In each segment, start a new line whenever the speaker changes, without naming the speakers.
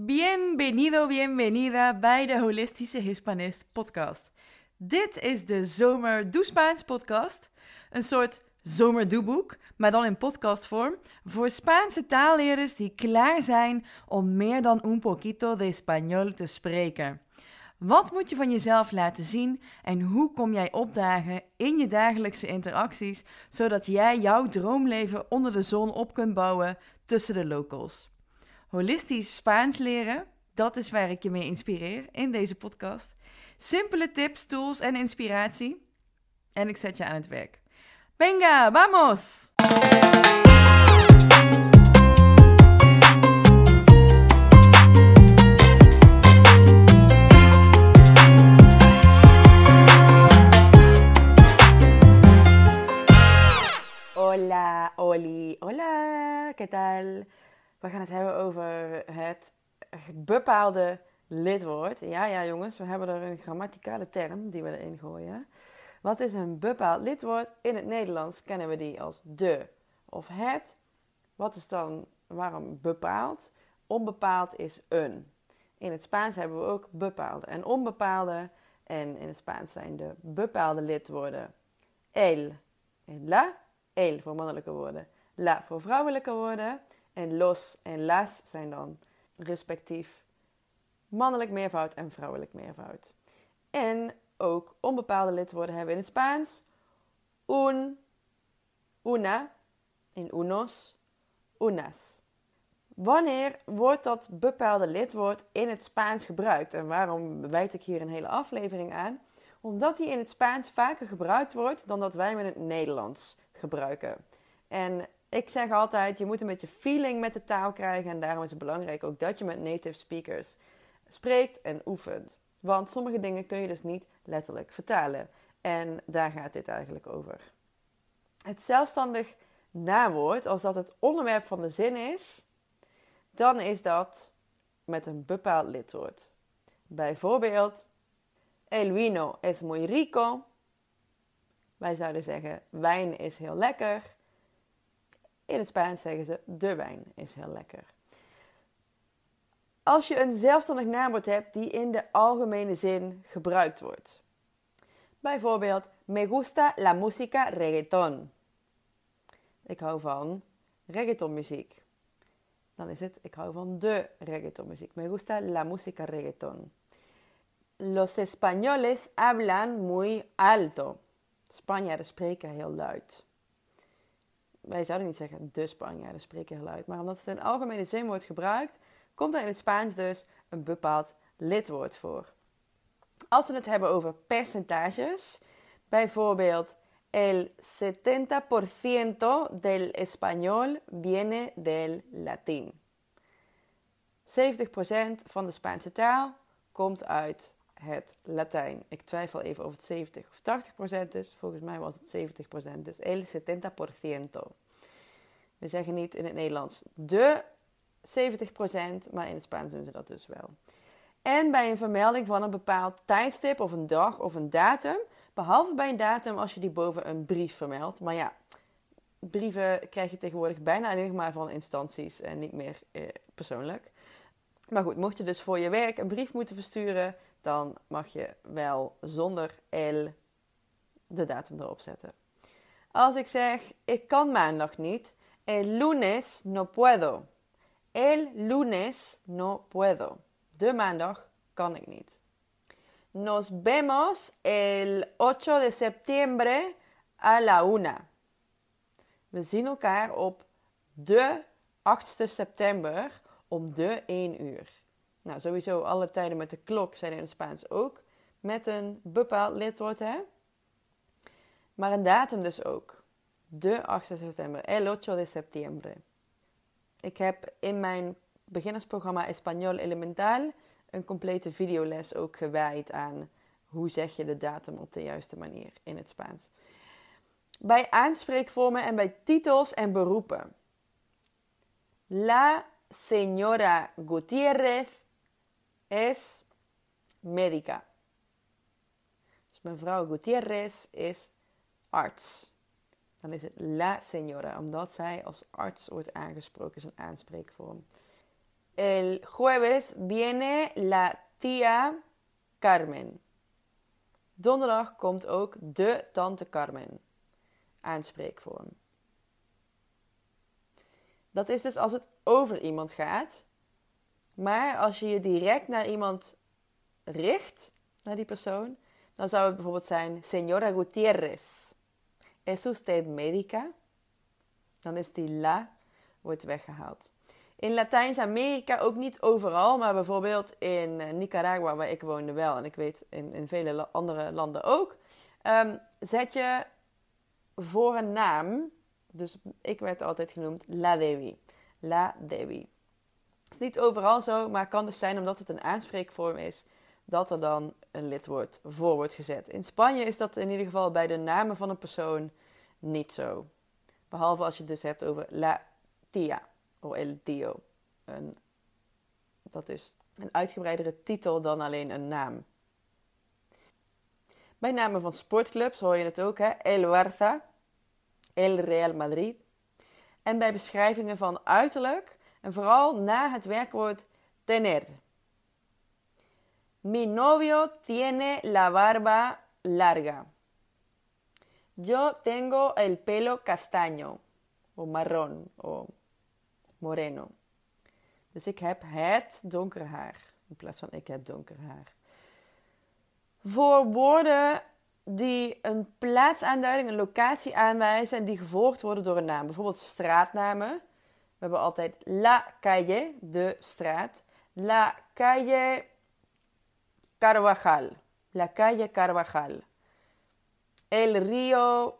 Bienvenido, bienvenida bij de Holistische Hispanist podcast. Dit is de Zomer Doe Spaans podcast. Een soort zomerdoeboek, maar dan in podcastvorm. Voor Spaanse taalleerders die klaar zijn om meer dan un poquito de español te spreken. Wat moet je van jezelf laten zien en hoe kom jij opdagen in je dagelijkse interacties, zodat jij jouw droomleven onder de zon op kunt bouwen tussen de locals? Holistisch Spaans leren, dat is waar ik je mee inspireer in deze podcast. Simpele tips, tools en inspiratie. En ik zet je aan het werk. Venga, vamos! Hola, Oli, hola, ¿qué tal? We gaan het hebben over het bepaalde lidwoord. Ja, ja, jongens, we hebben er een grammaticale term die we erin gooien. Wat is een bepaald lidwoord? In het Nederlands kennen we die als de of het. Wat is dan, waarom bepaald? Onbepaald is een. In het Spaans hebben we ook bepaalde en onbepaalde. En in het Spaans zijn de bepaalde lidwoorden el en la. El voor mannelijke woorden, la voor vrouwelijke woorden. En los en las zijn dan respectief mannelijk meervoud en vrouwelijk meervoud. En ook onbepaalde lidwoorden hebben in het Spaans. Un, una, in unos, unas. Wanneer wordt dat bepaalde lidwoord in het Spaans gebruikt? En waarom wijd ik hier een hele aflevering aan? Omdat die in het Spaans vaker gebruikt wordt dan dat wij met het Nederlands gebruiken. En ik zeg altijd, je moet een beetje feeling met de taal krijgen. En daarom is het belangrijk ook dat je met native speakers spreekt en oefent. Want sommige dingen kun je dus niet letterlijk vertalen. En daar gaat dit eigenlijk over. Het zelfstandig naamwoord, als dat het onderwerp van de zin is, dan is dat met een bepaald lidwoord. Bijvoorbeeld, el vino es muy rico. Wij zouden zeggen, wijn is heel lekker. In het Spaans zeggen ze, de wijn is heel lekker. Als je een zelfstandig naamwoord hebt die in de algemene zin gebruikt wordt. Bijvoorbeeld, me gusta la música reggaeton. Ik hou van reggaetonmuziek. Dan is het, ik hou van de reggaetonmuziek. Me gusta la música reggaeton. Los españoles hablan muy alto. Spanjaarden spreken heel luid. Wij zouden niet zeggen de Spanjaarden spreken heel luid. Maar omdat het in algemene zin wordt gebruikt, komt er in het Spaans dus een bepaald lidwoord voor. Als we het hebben over percentages, bijvoorbeeld el 70% del español viene del latín. 70% van de Spaanse taal komt uit het Latijn. Ik twijfel even of het 70 of 80% is. Volgens mij was het 70%. Dus el 70%. We zeggen niet in het Nederlands de 70%, maar in het Spaans doen ze dat dus wel. En bij een vermelding van een bepaald tijdstip of een dag of een datum, behalve bij een datum als je die boven een brief vermeldt. Maar ja, brieven krijg je tegenwoordig bijna alleen maar van instanties en niet meer eh, persoonlijk. Maar goed, mocht je dus voor je werk een brief moeten versturen, dan mag je wel zonder L de datum erop zetten. Als ik zeg, ik kan maandag niet, el lunes no puedo. El lunes no puedo. De maandag kan ik niet. Nos vemos el 8 de septiembre a la una. We zien elkaar op de 8 september om de 1 uur. Nou, sowieso alle tijden met de klok zijn in het Spaans ook met een bepaald lidwoord, hè? Maar een datum dus ook. De 8 september, el 8 de septiembre. Ik heb in mijn beginnersprogramma Español Elemental een complete videoles ook gewijd aan hoe zeg je de datum op de juiste manier in het Spaans. Bij aanspreekvormen en bij titels en beroepen. La señora Gutiérrez es médica. Dus mevrouw Gutiérrez is arts. Dan is het la señora, omdat zij als arts wordt aangesproken, is een aanspreekvorm. El jueves viene la tía Carmen. Donderdag komt ook de tante Carmen. Aanspreekvorm. Dat is dus als het over iemand gaat. Maar als je je direct naar iemand richt, naar die persoon, dan zou het bijvoorbeeld zijn: Señora Gutiérrez, ¿es usted médica? Dan is die la, wordt weggehaald. In Latijns-Amerika ook niet overal, maar bijvoorbeeld in eh, Nicaragua, waar ik woonde wel, en ik weet in, in vele andere landen ook, ehm, zet je voor een naam, dus ik werd altijd genoemd La Devi. La Devi. Het is niet overal zo, maar kan dus zijn omdat het een aanspreekvorm is, dat er dan een lidwoord voor wordt gezet. In Spanje is dat in ieder geval bij de namen van een persoon niet zo. Behalve als je het dus hebt over La Tia o El Tio. Een, dat is een uitgebreidere titel dan alleen een naam. Bij namen van sportclubs hoor je het ook, hè? El Barça, El Real Madrid. En bij beschrijvingen van uiterlijk en vooral na het werkwoord tener. Mi novio tiene la barba larga. Yo tengo el pelo castaño o marrón o moreno. Dus ik heb het donkere haar in plaats van ik heb donker haar. Voor woorden die een plaatsaanduiding, een locatie aanwijzen en die gevolgd worden door een naam. Bijvoorbeeld straatnamen. We hebben altijd la calle, de straat. La calle Carvajal. La calle Carvajal. El río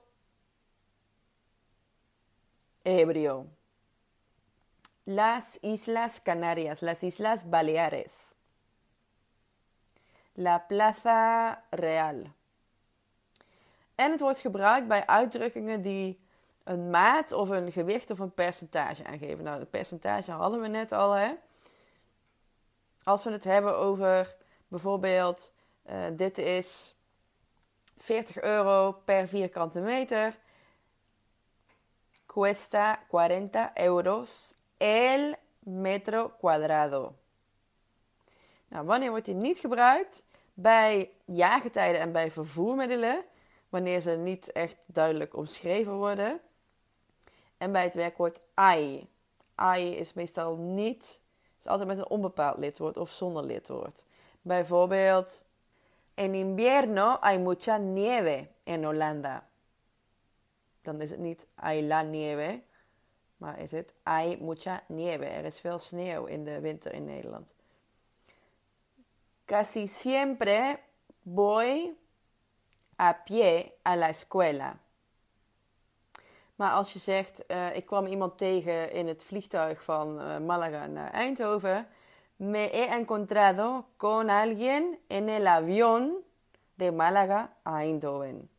Ebrio. Las Islas Canarias, las Islas Baleares. La Plaza Real. En het wordt gebruikt bij uitdrukkingen die een maat of een gewicht of een percentage aangeven. Nou, het percentage hadden we net al. Hè? Als we het hebben over bijvoorbeeld, uh, dit is 40 euro per vierkante meter. Cuesta 40 euros el metro cuadrado. Nou, wanneer wordt die niet gebruikt? Bij jaargetijden en bij vervoermiddelen, wanneer ze niet echt duidelijk omschreven worden. En bij het werkwoord ai. Ai is meestal niet, is altijd met een onbepaald lidwoord of zonder lidwoord. Bijvoorbeeld, en invierno hay mucha nieve en Holanda. Dan is het niet hay la nieve, maar is het hay mucha nieve. Er is veel sneeuw in de winter in Nederland. Casi siempre voy a pie a la escuela. Maar als je zegt, uh, ik kwam iemand tegen in het vliegtuig van uh, Malaga naar Eindhoven. Me he encontrado con alguien en el avión de Malaga a Eindhoven.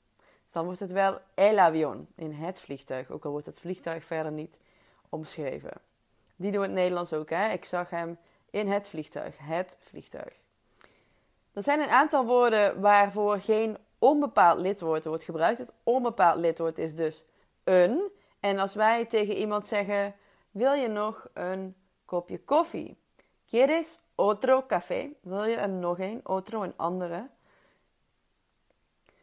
Dan wordt het wel el avión, in het vliegtuig. Ook al wordt het vliegtuig verder niet omschreven. Die doen het Nederlands ook. Hè? Ik zag hem in het vliegtuig. Het vliegtuig. Er zijn een aantal woorden waarvoor geen onbepaald lidwoord wordt gebruikt. Het onbepaald lidwoord is dus een. En als wij tegen iemand zeggen: Wil je nog een kopje koffie? ¿Quieres otro café? Wil je er nog een? Otro, een andere.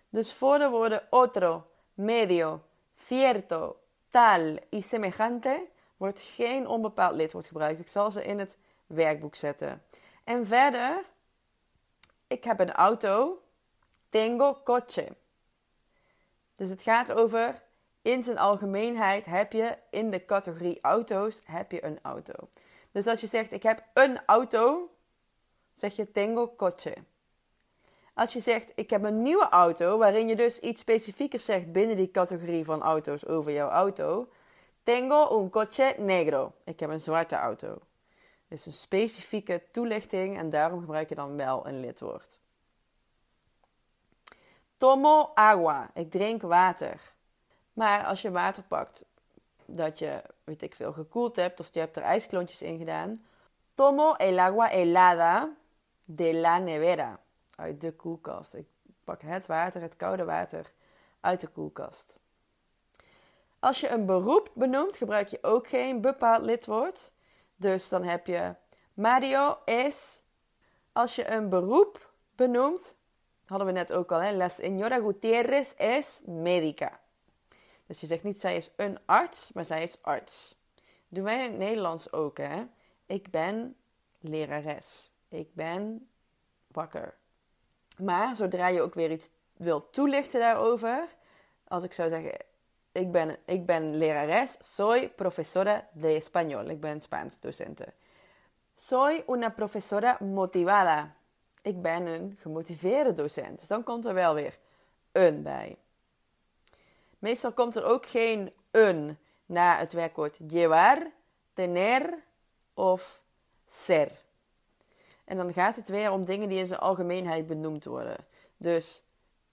Dus voor de woorden otro, medio, cierto, tal y semejante wordt geen onbepaald lidwoord gebruikt. Ik zal ze in het werkboek zetten. En verder, ik heb een auto. Tengo coche. Dus het gaat over, in zijn algemeenheid heb je in de categorie auto's, heb je een auto. Dus als je zegt, ik heb een auto, zeg je tengo coche. Als je zegt, ik heb een nieuwe auto, waarin je dus iets specifiekers zegt binnen die categorie van auto's over jouw auto. Tengo un coche negro. Ik heb een zwarte auto. Dus een specifieke toelichting en daarom gebruik je dan wel een lidwoord. Tomo agua. Ik drink water. Maar als je water pakt dat je, weet ik veel, gekoeld hebt of je hebt er ijsklontjes in gedaan. Tomo el agua helada de la nevera. Uit de koelkast. Ik pak het water, het koude water, uit de koelkast. Als je een beroep benoemt, gebruik je ook geen bepaald lidwoord. Dus dan heb je Mario es, als je een beroep benoemt, hadden we net ook al, hè? La señora Gutierrez es médica. Dus je zegt niet zij is een arts, maar zij is arts. Doen wij in het Nederlands ook, hè? Ik ben lerares. Ik ben wakker. Maar zodra je ook weer iets wilt toelichten daarover, als ik zou zeggen, ik ben, ik ben lerares, soy profesora de español. Ik ben Spaans docente. Soy una profesora motivada. Ik ben een gemotiveerde docent. Dus dan komt er wel weer een bij. Meestal komt er ook geen een na het werkwoord llevar, tener of ser. En dan gaat het weer om dingen die in zijn algemeenheid benoemd worden. Dus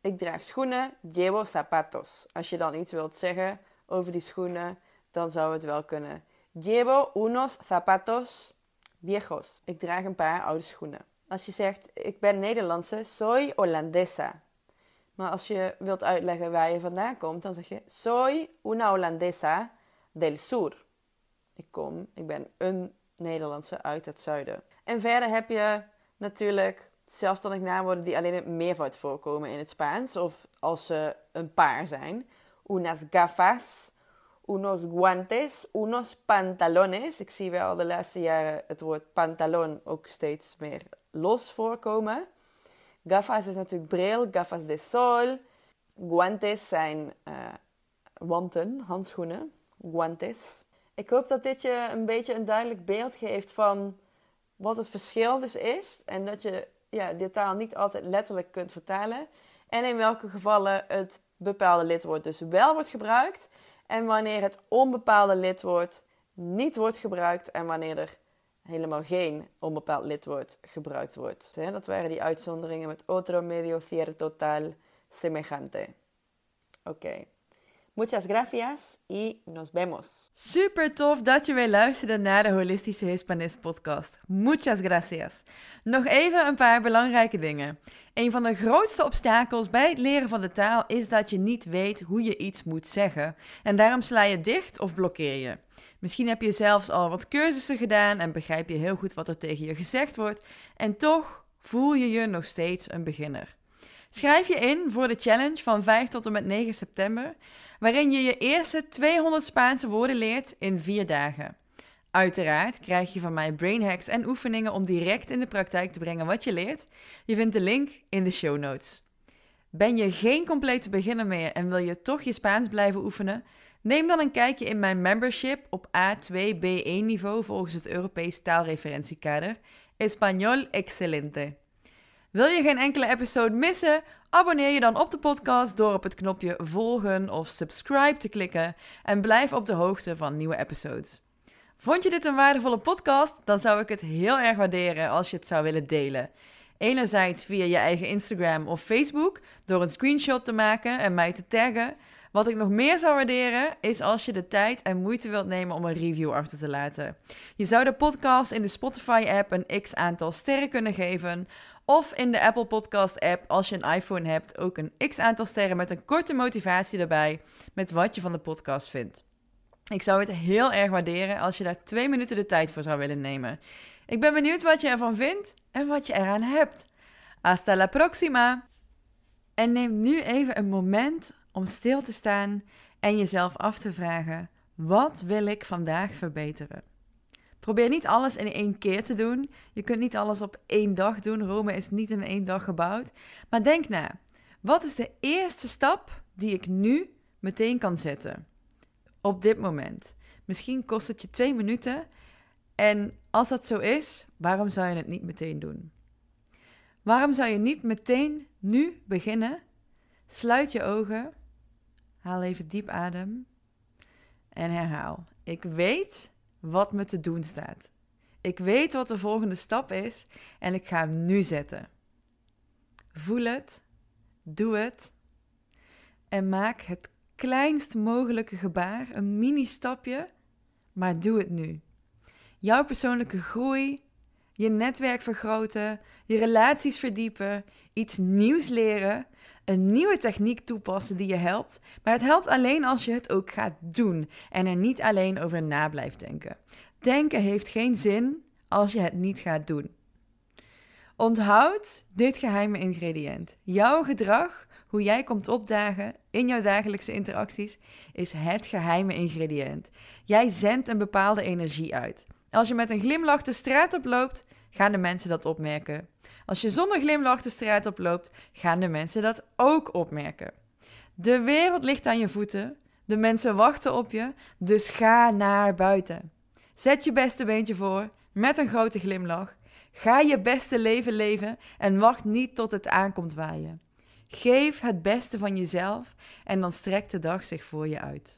ik draag schoenen, llevo zapatos. Als je dan iets wilt zeggen over die schoenen, dan zou het wel kunnen. Llevo unos zapatos viejos. Ik draag een paar oude schoenen. Als je zegt, ik ben Nederlandse, soy Holandesa. Maar als je wilt uitleggen waar je vandaan komt, dan zeg je soy una Holandesa del sur. Ik kom, ik ben een Nederlandse uit het zuiden. En verder heb je natuurlijk zelfstandig naamwoorden die alleen in meervoud voorkomen in het Spaans. Of als ze een paar zijn. Unas gafas, unos guantes, unos pantalones. Ik zie wel de laatste jaren het woord pantalon ook steeds meer los voorkomen. Gafas is natuurlijk bril, gafas de sol. Guantes zijn uh, wanten, handschoenen. Guantes. Ik hoop dat dit je een beetje een duidelijk beeld geeft van wat het verschil dus is. En dat je ja, de taal niet altijd letterlijk kunt vertalen. En in welke gevallen het bepaalde lidwoord dus wel wordt gebruikt. En wanneer het onbepaalde lidwoord niet wordt gebruikt. En wanneer er helemaal geen onbepaald lidwoord gebruikt wordt. Dat waren die uitzonderingen met otro medio cierto total semejante. Oké. Muchas gracias y nos vemos.
Super tof dat je weer luisterde naar de Holistische Hispanist podcast. Muchas gracias. Nog even een paar belangrijke dingen. Een van de grootste obstakels bij het leren van de taal is dat je niet weet hoe je iets moet zeggen. En daarom sla je dicht of blokkeer je. Misschien heb je zelfs al wat cursussen gedaan en begrijp je heel goed wat er tegen je gezegd wordt. En toch voel je je nog steeds een beginner. Schrijf je in voor de challenge van 5 tot en met 9 september, waarin je je eerste 200 Spaanse woorden leert in 4 dagen. Uiteraard krijg je van mij brain hacks en oefeningen om direct in de praktijk te brengen wat je leert. Je vindt de link in de show notes. Ben je geen complete beginner meer en wil je toch je Spaans blijven oefenen? Neem dan een kijkje in mijn membership op A2-B1 niveau volgens het Europees taalreferentiekader. Español excelente. Wil je geen enkele episode missen? Abonneer je dan op de podcast door op het knopje volgen of subscribe te klikken en blijf op de hoogte van nieuwe episodes. Vond je dit een waardevolle podcast? Dan zou ik het heel erg waarderen als je het zou willen delen. Enerzijds via je eigen Instagram of Facebook door een screenshot te maken en mij te taggen. Wat ik nog meer zou waarderen is als je de tijd en moeite wilt nemen om een review achter te laten. Je zou de podcast in de Spotify-app een x aantal sterren kunnen geven of in de Apple Podcast app, als je een iPhone hebt, ook een x aantal sterren met een korte motivatie erbij met wat je van de podcast vindt. Ik zou het heel erg waarderen als je daar twee minuten de tijd voor zou willen nemen. Ik ben benieuwd wat je ervan vindt en wat je eraan hebt. Hasta la próxima! En neem nu even een moment om stil te staan en jezelf af te vragen: wat wil ik vandaag verbeteren? Probeer niet alles in één keer te doen. Je kunt niet alles op één dag doen. Rome is niet in één dag gebouwd. Maar denk na. Wat is de eerste stap die ik nu meteen kan zetten? Op dit moment. Misschien kost het je twee minuten. En als dat zo is, waarom zou je het niet meteen doen? Waarom zou je niet meteen nu beginnen? Sluit je ogen. Haal even diep adem. En herhaal. Ik weet wat me te doen staat. Ik weet wat de volgende stap is en ik ga hem nu zetten. Voel het, doe het en maak het kleinst mogelijke gebaar, een mini-stapje, maar doe het nu. Jouw persoonlijke groei, je netwerk vergroten, je relaties verdiepen, iets nieuws leren, een nieuwe techniek toepassen die je helpt. Maar het helpt alleen als je het ook gaat doen en er niet alleen over na blijft denken. Denken heeft geen zin als je het niet gaat doen. Onthoud dit geheime ingrediënt. Jouw gedrag, hoe jij komt opdagen in jouw dagelijkse interacties, is het geheime ingrediënt. Jij zendt een bepaalde energie uit. Als je met een glimlach de straat oploopt, gaan de mensen dat opmerken. Als je zonder glimlach de straat oploopt, gaan de mensen dat ook opmerken. De wereld ligt aan je voeten. De mensen wachten op je, dus ga naar buiten. Zet je beste beentje voor met een grote glimlach. Ga je beste leven leven en wacht niet tot het aankomt waaien. Geef het beste van jezelf en dan strekt de dag zich voor je uit.